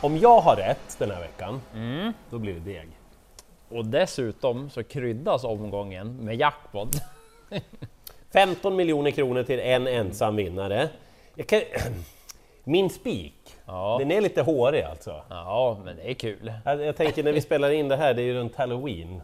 Om jag har rätt den här veckan, Mm. då blir det deg. Och dessutom så kryddas omgången med jackpot. 15 miljoner kronor till en ensam vinnare. Kan... Min spik, Ja. den är lite hårig alltså. Ja, men det är kul. Jag, jag tänker när vi spelar in det här, det är ju runt halloween.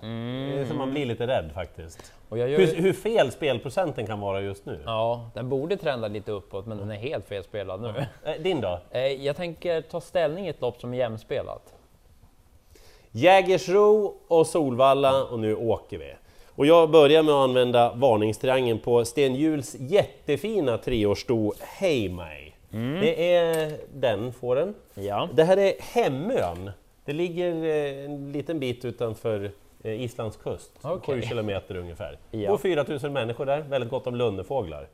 Det är så man blir lite rädd faktiskt. Och jag gör... Hur, hur fel spelprocenten kan vara just nu. Ja, den borde trenda lite uppåt, men den är helt felspelad nu. Eh, Din då? Eh, Jag tänker ta ställning i ett lopp som är jämspelat. Jägersro och Solvalla och nu åker vi. Och jag börjar med att använda varningstriangeln på Sten Juhls jättefina treårssto Hej mig. Det är den fåren. Ja. Det här är Hemön. Det ligger eh, en liten bit utanför eh, Islands kust, Okej. 7 kilometer ungefär. Ja. bor 4000 människor där, väldigt gott om lunnefåglar.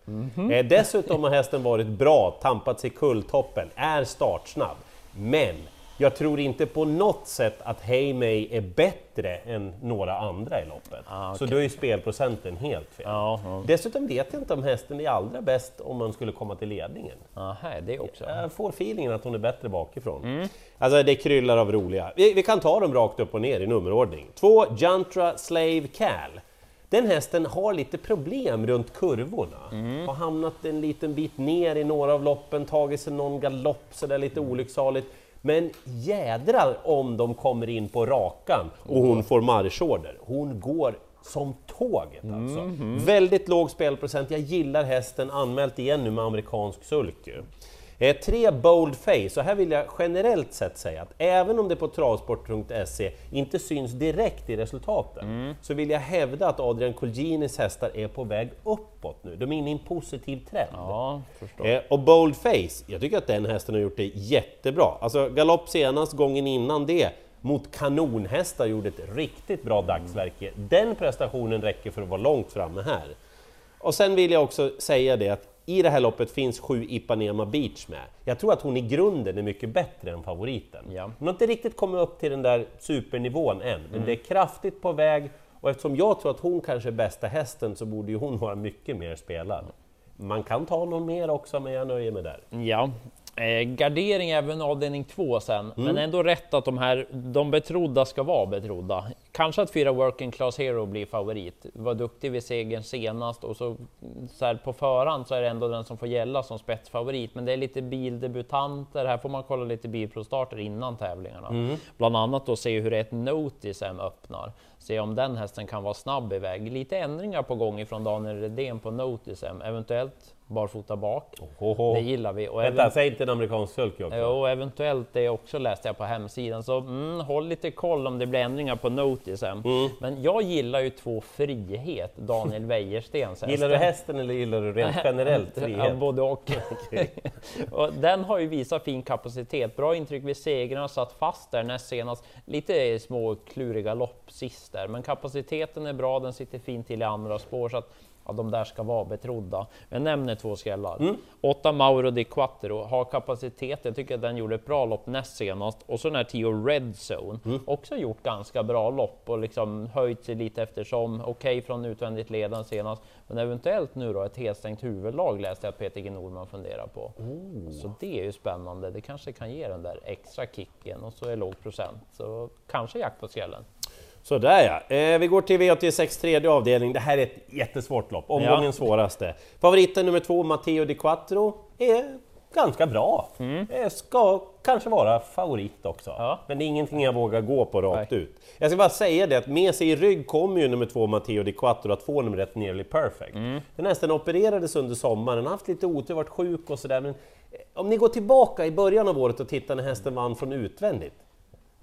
Eh, dessutom har hästen varit bra, tampat sig i kulltoppen, är startsnabb. Men jag tror inte på något sätt att Hey May är bättre än några andra i loppet. Ah, Så okej. då är spelprocenten helt fel. Ja, ja. Dessutom vet jag inte om hästen är allra bäst om man skulle komma till ledningen. Aha, det också. Jag får feelingen att hon är bättre bakifrån. Alltså det kryllar av roliga. Vi, vi kan ta dem rakt upp och ner i nummerordning. Två, Jantra Slave Cal. Den hästen har lite problem runt kurvorna. Har hamnat en liten bit ner i några av loppen, tagit sig någon galopp sådär lite olycksaligt. Men jädrar om de kommer in på rakan och hon får marschorder. Hon går som tåget alltså. Väldigt låg spelprocent, jag gillar hästen, anmält igen nu med amerikansk sulk ju. Eh, tre Bold Face, och här vill jag generellt sett säga att även om det på travsport.se inte syns direkt i resultaten, så vill jag hävda att Adrian Colginis hästar är på väg uppåt nu. De är inne i en positiv trend. Ja. Eh, och Bold Face, jag tycker att den hästen har gjort det jättebra. Alltså galopp senast, gången innan det, mot kanonhästar gjorde ett riktigt bra dagsverke. Den prestationen räcker för att vara långt framme här. Och sen vill jag också säga det att i det här loppet finns sju Ipanema Beach med. Jag tror att hon i grunden är mycket bättre än favoriten. Ja. Hon har inte riktigt kommit upp till den där supernivån än, men det är kraftigt på väg och eftersom jag tror att hon kanske är bästa hästen så borde ju hon vara mycket mer spelad. Man kan ta någon mer också, men jag nöjer mig där. Ja, eh, gardering även avdelning två sen, men ändå rätt att de här de betrodda ska vara betrodda. Kanske att fyra Working Class Hero blir favorit. Var duktig vid segern senast och så, så här på förhand så är det ändå den som får gälla som spetsfavorit. Men det är lite bildebutanter. Här får man kolla lite bilprovstarter innan tävlingarna. Bland annat då se hur ett Notisem öppnar. Se om den hästen kan vara snabb iväg. Lite ändringar på gång ifrån Daniel Redén på Notisem. Eventuellt barfota bak. Ohoho. Det gillar vi. Och Vänta, säg inte en amerikansk sulky också. Jo, eventuellt det också läste jag på hemsidan. Så mm, håll lite koll om det blir ändringar på Noticen. Mm. Men jag gillar ju två frihet, Daniel Wäjerstens Gillar du hästen eller gillar du rent generellt Ja, frihet? både och. och. Den har ju visat fin kapacitet, bra intryck vid segrarna, satt fast där näst senast. Lite små kluriga lopp sist där, men kapaciteten är bra, den sitter fint till i andra spår. Så att, Ja, de där ska vara betrodda. Jag nämner två skrällar. Mm. Åtta Mauro di Quattro har kapacitet. Jag tycker att den gjorde ett bra lopp näst senast. Och så den här Tio Red Zone. Mm. Också gjort ganska bra lopp och liksom höjt sig lite eftersom. Okej från utvändigt ledande senast. Men eventuellt nu då ett helstängt huvudlag läste jag att Peter G Norman funderar på. Så det är ju spännande. Det kanske kan ge den där extra kicken och så är låg procent. Så kanske jakt på skrällen. Sådär ja, eh, vi går till V86 tredje avdelning. Det här är ett jättesvårt lopp, omgångens svåraste. Favoriten nummer två, Matteo Di Quattro, är ganska bra. Eh, ska kanske vara favorit också. Mm. Ja. Men det är ingenting jag vågar gå på rakt Nej. ut. Jag ska bara säga det att med sig i rygg kommer ju nummer två, Matteo Di Quattro, att få nummer ett Nearly Perfect. Mm. Den hästen opererades under sommaren, har haft lite otur, varit sjuk och sådär. Men eh, om ni går tillbaka i början av året och tittar när hästen vann från utvändigt.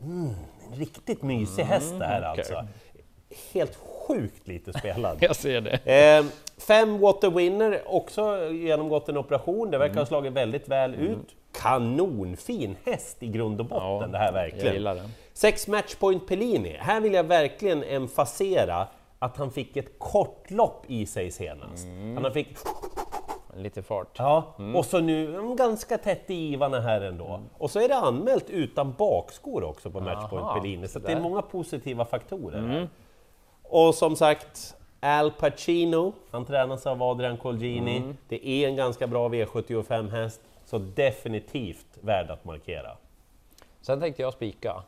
Mm, en riktigt mysig häst det här okej. alltså. Helt sjukt lite spelad. Jag ser det. Eh, fem Water Winner, också genomgått en operation, det verkar ha slagit väldigt väl ut. Kanonfin häst i grund och botten Ja, det här Jag verkligen. den. Sex Matchpoint Pellini, här vill jag verkligen emfasera att han fick ett kort lopp i sig senast. Mm. Han fick Lite fart. Ja, och så nu mm, ganska tätt i givarna här ändå. Och så är det anmält utan bakskor också på Matchpoint Aha, Pellini, så det är många positiva faktorer. här. Och som sagt, Al Pacino, han tränas av Adrian Colgjini. Det är en ganska bra V75-häst, så definitivt värd att markera. Sen tänkte jag spika.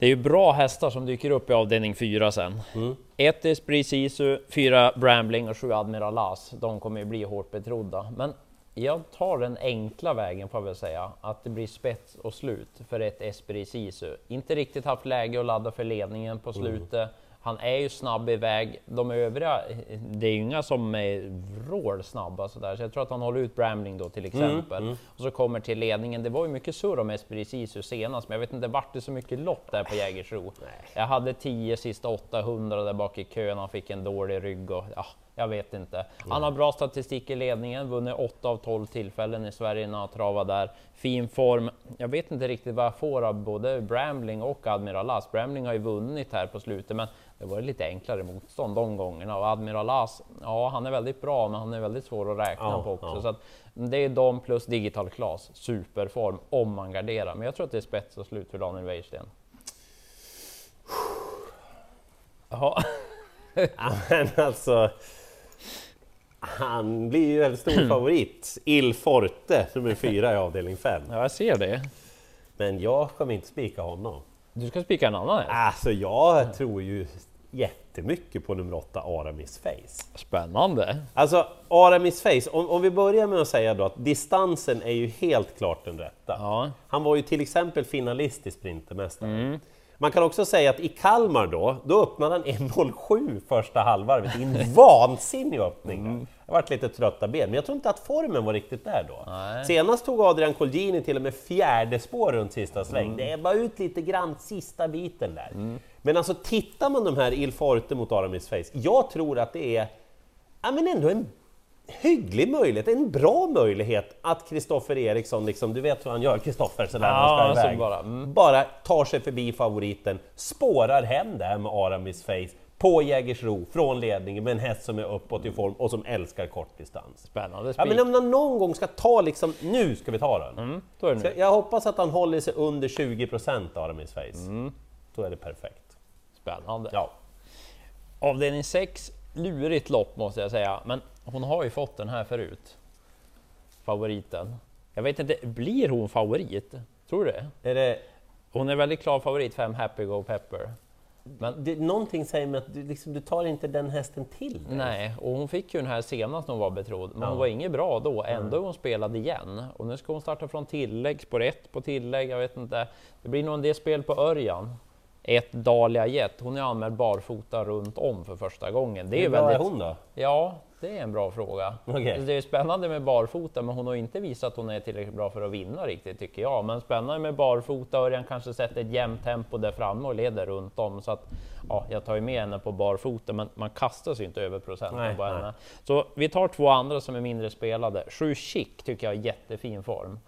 Det är ju bra hästar som dyker upp i avdelning 4 sen. Mm. Ett Esprit Sisu, fyra Brambling och sju Admiral As. De kommer ju bli hårt betrodda. Men jag tar den enkla vägen får jag väl säga, att det blir spets och slut för ett Esprit Sisu. Inte riktigt haft läge att ladda för ledningen på slutet. Han är ju snabb iväg. De övriga, det är ju inga som är vrålsnabba sådär, så jag tror att han håller ut Brambling då till exempel. Och så kommer till ledningen. Det var ju mycket surr om Esprit Sisu senast, men jag vet inte, vart det så mycket lopp där på Jägersro? Jag hade 10 sista 800 där bak i kön, han fick en dålig rygg och ja, jag vet inte. Han har bra statistik i ledningen, vunnit 8 av 12 tillfällen i Sverige när han travar där. Fin form. Jag vet inte riktigt vad jag får av både Brambling och Admiral As. Brambling har ju vunnit här på slutet, men det var lite enklare motstånd de gångerna. Och Admiral As, ja han är väldigt bra, men han är väldigt svår att räkna Ja, på också. ja. Så att det är de plus Digital Class, superform om man garderar. Men jag tror att det är spets och slut för Daniel Wäjersten. Ja, Men alltså... Han blir ju en stor favorit. Il Forte, nummer fyra i avdelning 5. Ja, jag ser det. Men jag kommer inte spika honom. Du ska spika en annan häst? Alltså jag tror ju jättemycket på nummer 8, Aramis Face. Spännande. Alltså Aramis Face, om, om vi börjar med att säga då att distansen är ju helt klart den rätta. Ja. Han var ju till exempel finalist i Sprintermästaren. Man kan också säga att i Kalmar då, då öppnade han 1.07 första halvvarvet i en vansinnig öppning. Jag varit lite trötta ben, men jag tror inte att formen var riktigt där då. Nej. Senast tog Adrian Colgjini till och med fjärde spår runt sista sväng. Det är bara ut lite grann sista biten där. Men alltså tittar man de här Il Forte mot Aramis Face, jag tror att det är ja, men ändå en hygglig möjlighet, en bra möjlighet att Kristoffer Eriksson, liksom, du vet hur han gör, Kristoffer, sådär när Ja, han ska iväg. bara, mm. bara tar sig förbi favoriten, spårar hem det här med Aramis Face på Jägersro från ledningen med en häst som är uppåt i form och som älskar kortdistans. Spännande Ja, spik. men om han någon gång ska ta liksom, nu ska vi ta den. Mm, nu. jag hoppas att han håller sig under 20% Aramis Face. Mm. Då är det perfekt. Spännande. Ja. Avdelning 6, lurigt lopp måste jag säga, men hon har ju fått den här förut. Favoriten. Jag vet inte, blir hon favorit? Tror du det? Är det, Hon är väldigt klar favorit, 5 Happy Go Pepper. Men det, någonting säger mig att du, liksom, du tar inte den hästen till dig. nej, och hon fick ju den här senast när hon var betrodd, men hon Ja. var inget bra då. Ändå är hon spelad igen. Och nu ska hon starta från tillägg, spår 1 på tillägg, jag vet inte. Det blir nog en del spel på Örjan. Ett Dahlia Jet, hon är anmäld barfota runt om för första gången. Det är Hur bra väldigt... är hon då? Ja, det är en bra fråga. Okej. Det är spännande med barfota, men hon har inte visat att hon är tillräckligt bra för att vinna riktigt tycker jag. Men spännande med barfota, Örjan kanske sätter ett jämnt tempo där framme och leder runt om. Så att, ja, jag tar ju med henne på barfota, men man kastar sig inte över procenten Nej, på nej. henne. Så vi tar två andra som är mindre spelade. Sju Chic tycker jag är jättefin form.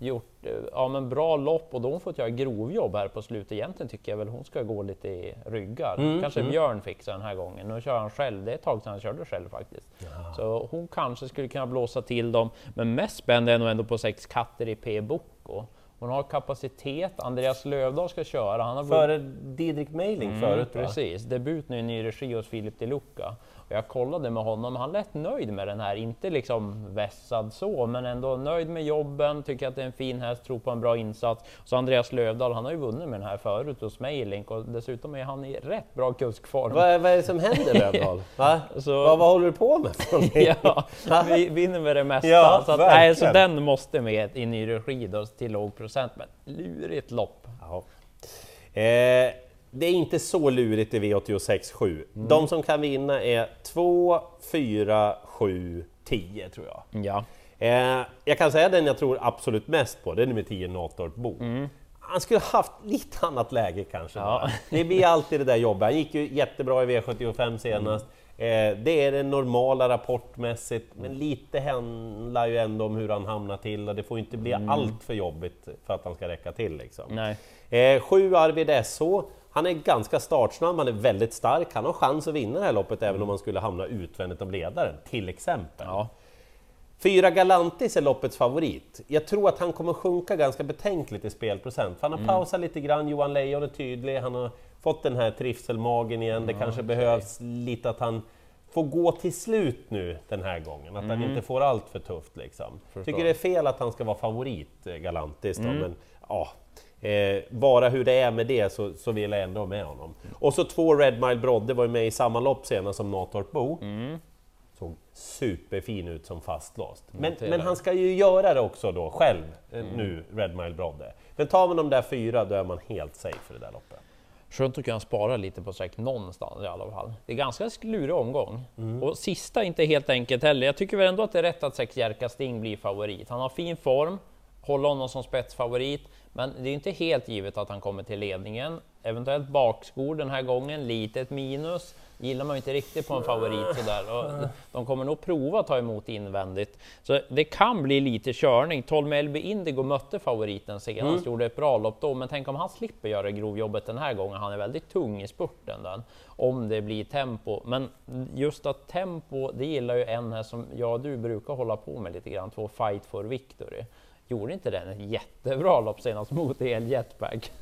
Gjort eh, ja, men bra lopp och då har hon fått göra grovjobb här på slutet. Egentligen tycker jag väl hon ska gå lite i ryggar. Mm, Kanske Björn fixar den här gången. Nu kör han själv. Det är ett tag sedan han körde själv faktiskt. Så hon kanske skulle kunna blåsa till dem. Men mest spännande är nog ändå på sex katter i P. Bocco. Hon har kapacitet. Andreas Lövdahl ska köra. Han har Före Didrik Meiling förut va? Mm, Precis, debut nu i ny regi hos Filip De Luca. Och jag kollade med honom, han lät nöjd med den här, inte liksom vässad så, men ändå nöjd med jobben, tycker att det är en fin häst, tror på en bra insats. Så Andreas Lövdahl, han har ju vunnit med den här förut hos Meilink och dessutom är han i rätt bra kuskform. Vad, vad är det som händer Lövdahl? Va? Så- Vad, vad håller du på med? ja, vi vinner med det mesta. Ja, så, att, nej, så den måste med i ny regi då, till låg procent, men lurigt lopp. Ja. Eh, det är inte så lurigt i V86 7. De som kan vinna är 2, 4, 7, 10 tror jag. Ja, Eh, jag kan säga den jag tror absolut mest på, det är nummer 10, Natorp Bo. Han skulle haft lite annat läge kanske. Ja. Det blir alltid det där jobbet. Han gick ju jättebra i V75 senast. Eh, det är det normala rapportmässigt, men lite handlar ju ändå om hur han hamnar till och det får inte bli allt för jobbigt för att han ska räcka till. Liksom. Eh, sju Arvid SH, han är ganska startsnabb, han är väldigt stark, han har chans att vinna det här loppet även om han skulle hamna utvändigt av ledaren, till exempel. Ja. Fyra Galantis är loppets favorit. Jag tror att han kommer sjunka ganska betänkligt i spelprocent, för han har Mm. pausat lite grann, Johan Lejon är tydlig, han har fått den här trivselmagen igen, det kanske behövs lite att han får gå till slut nu den här gången, att han inte får allt för tufft liksom. Mm. Förstår. Mm. Tycker det är fel att han ska vara favorit, eh, Galantis då, men ja. Eh, bara hur det är med det så, så vill jag ändå ha med honom. Och så två Red Mile Brodde var ju med i samma lopp senast som Natorp Bo. Såg superfin ut som fastlåst. Men, men han ska ju göra det också då själv eh, nu, Red Mile Brodde. Men tar man de där fyra då är man helt safe för det där loppet. Skönt att kunna spara lite på streck någonstans i alla fall. Det är ganska klurig omgång. Och sista inte helt enkelt heller. Jag tycker väl ändå att det är rätt att sex Jerka Sting blir favorit. Han har fin form, håller honom som spetsfavorit, men det är inte helt givet att han kommer till ledningen. Eventuellt bakskor den här gången, litet minus. Gillar man inte riktigt på en favorit sådär. Och de kommer nog prova att ta emot invändigt. Så det kan bli lite körning. 12 Melby Indigo mötte favoriten senast, gjorde ett bra lopp då, men tänk om han slipper göra grovjobbet den här gången. Han är väldigt tung i spurten den, om det blir tempo. Men just att tempo, det gillar ju en här som jag och du brukar hålla på med lite grann, två Fight for Victory. Gjorde inte den ett jättebra lopp senast mot El Jetpack?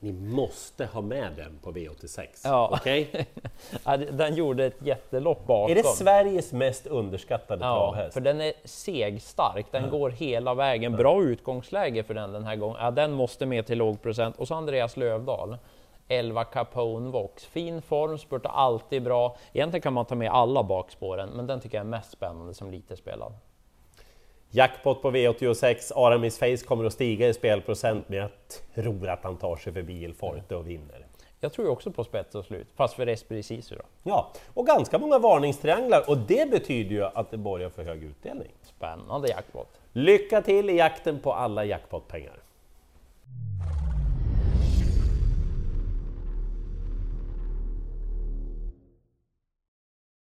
Ni måste ha med den på V86. Ja. Okej? Ja, den gjorde ett jättelopp bakom. Är det Sveriges mest underskattade Ja, travhäst? för den är segstark, den går hela vägen. Bra utgångsläge för den den här gången. Ja, den måste med till låg procent. Och så Andreas Lövdahl. 11 Capone Vox. Fin form, spurtar alltid bra. Egentligen kan man ta med alla bakspåren, men den tycker jag är mest spännande som lite spelad. Jackpot på V86, Aramis Face kommer att stiga i spelprocent, men jag tror att han tar sig förbi Il Forte och vinner. Jag tror också på spets och slut, fast för Esprit Sisu då. Ja, och ganska många varningstrianglar och det betyder ju att det borgar för hög utdelning. Spännande jackpot. Lycka till i jakten på alla jackpotpengar!